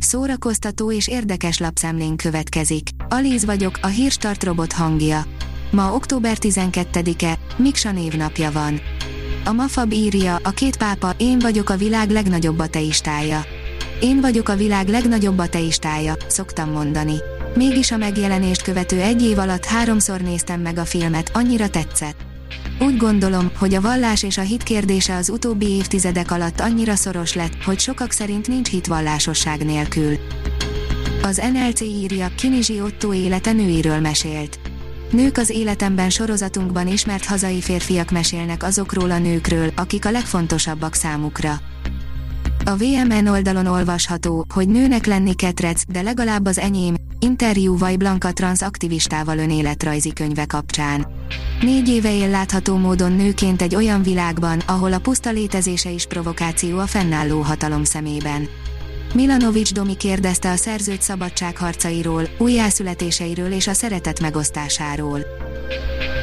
Szórakoztató és érdekes lapszemlén következik. Alíz vagyok, a hírstart robot hangja. Ma október 12-e, Miksa névnapja van. A Mafab írja, a két pápa, én vagyok a világ legnagyobb ateistája. Én vagyok a világ legnagyobb ateistája, szoktam mondani. Mégis a megjelenést követő egy év alatt háromszor néztem meg a filmet, annyira tetszett. Úgy gondolom, hogy a vallás és a hit kérdése az utóbbi évtizedek alatt annyira szoros lett, hogy sokak szerint nincs hit vallásosság nélkül. Az NLC írja, Kinizsi Otto élete nőiről mesélt. Nők az életemben sorozatunkban ismert hazai férfiak mesélnek azokról a nőkről, akik a legfontosabbak számukra. A VMN oldalon olvasható, hogy nőnek lenni ketrec, de legalább az enyém, interjú Vaj Blanka trans aktivistával önéletrajzi könyve kapcsán. Négy éve él látható módon nőként egy olyan világban, ahol a puszta létezése is provokáció a fennálló hatalom szemében. Milanovics Domi kérdezte a szerzőt szabadságharcairól, újjászületéseiről és a szeretet megosztásáról.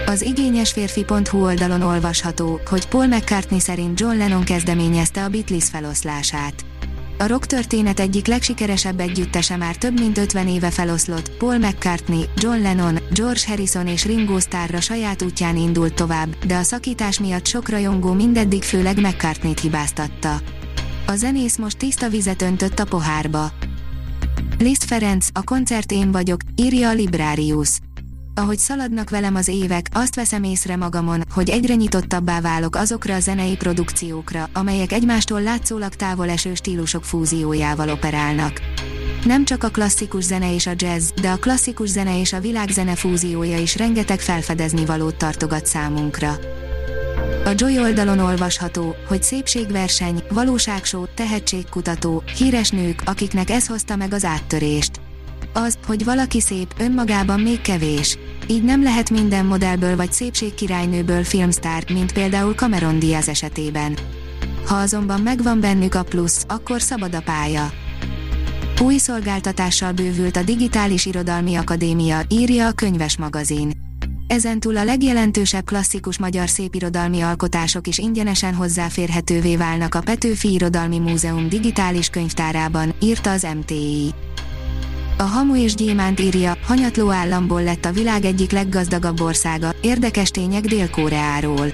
Az igényesférfi.hu oldalon olvasható, hogy Paul McCartney szerint John Lennon kezdeményezte a Beatles feloszlását. A rock történet egyik legsikeresebb együttese már több mint 50 éve feloszlott, Paul McCartney, John Lennon, George Harrison és Ringo Starrra saját útján indult tovább, de a szakítás miatt sok rajongó mindeddig főleg McCartney-t hibáztatta. A zenész most tiszta vizet öntött a pohárba. Liszt Ferenc, a koncert én vagyok, írja a Librarius ahogy szaladnak velem az évek, azt veszem észre magamon, hogy egyre nyitottabbá válok azokra a zenei produkciókra, amelyek egymástól látszólag távol eső stílusok fúziójával operálnak. Nem csak a klasszikus zene és a jazz, de a klasszikus zene és a világzene fúziója is rengeteg felfedezni valót tartogat számunkra. A Joy oldalon olvasható, hogy szépségverseny, valóságsó, tehetségkutató, híres nők, akiknek ez hozta meg az áttörést. Az, hogy valaki szép, önmagában még kevés. Így nem lehet minden modellből vagy szépségkirálynőből filmstár, mint például Cameron Diaz esetében. Ha azonban megvan bennük a plusz, akkor szabad a pálya. Új szolgáltatással bővült a Digitális Irodalmi Akadémia, írja a könyves magazin. Ezentúl a legjelentősebb klasszikus magyar szépirodalmi alkotások is ingyenesen hozzáférhetővé válnak a Petőfi Irodalmi Múzeum digitális könyvtárában, írta az MTI. A Hamu és Gyémánt írja, hanyatló államból lett a világ egyik leggazdagabb országa, érdekes tények Dél-Koreáról.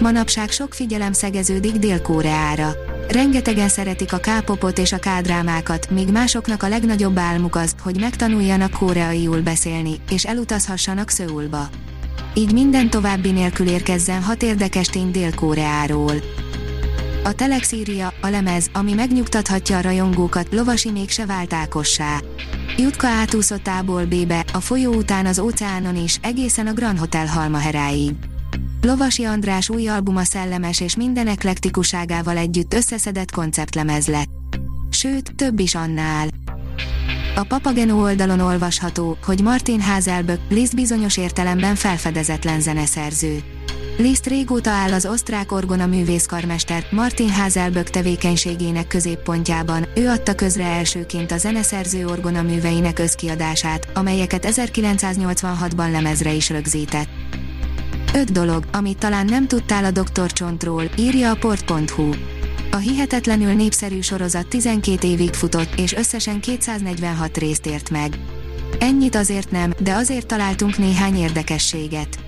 Manapság sok figyelem szegeződik Dél-Koreára. Rengetegen szeretik a kápopot és a kádrámákat, míg másoknak a legnagyobb álmuk az, hogy megtanuljanak koreaiul beszélni, és elutazhassanak Szöulba. Így minden további nélkül érkezzen hat érdekes tény Dél-Koreáról. A Telex írja, a lemez, ami megnyugtathatja a rajongókat, lovasi mégse vált Ákossá. Jutka átúszott A-ból B-be, a folyó után az óceánon is, egészen a Grand Hotel Halmaheráig. Lovasi András új albuma szellemes és minden eklektikuságával együtt összeszedett konceptlemez lett. Sőt, több is annál. A Papageno oldalon olvasható, hogy Martin Hazelböck, Liszt bizonyos értelemben felfedezetlen zeneszerző. Liszt régóta áll az osztrák orgona művészkarmester Martin Hazelböck tevékenységének középpontjában, ő adta közre elsőként a zeneszerző orgona műveinek összkiadását, amelyeket 1986-ban lemezre is rögzített. Öt dolog, amit talán nem tudtál a Dr. Csontról, írja a port.hu. A hihetetlenül népszerű sorozat 12 évig futott, és összesen 246 részt ért meg. Ennyit azért nem, de azért találtunk néhány érdekességet.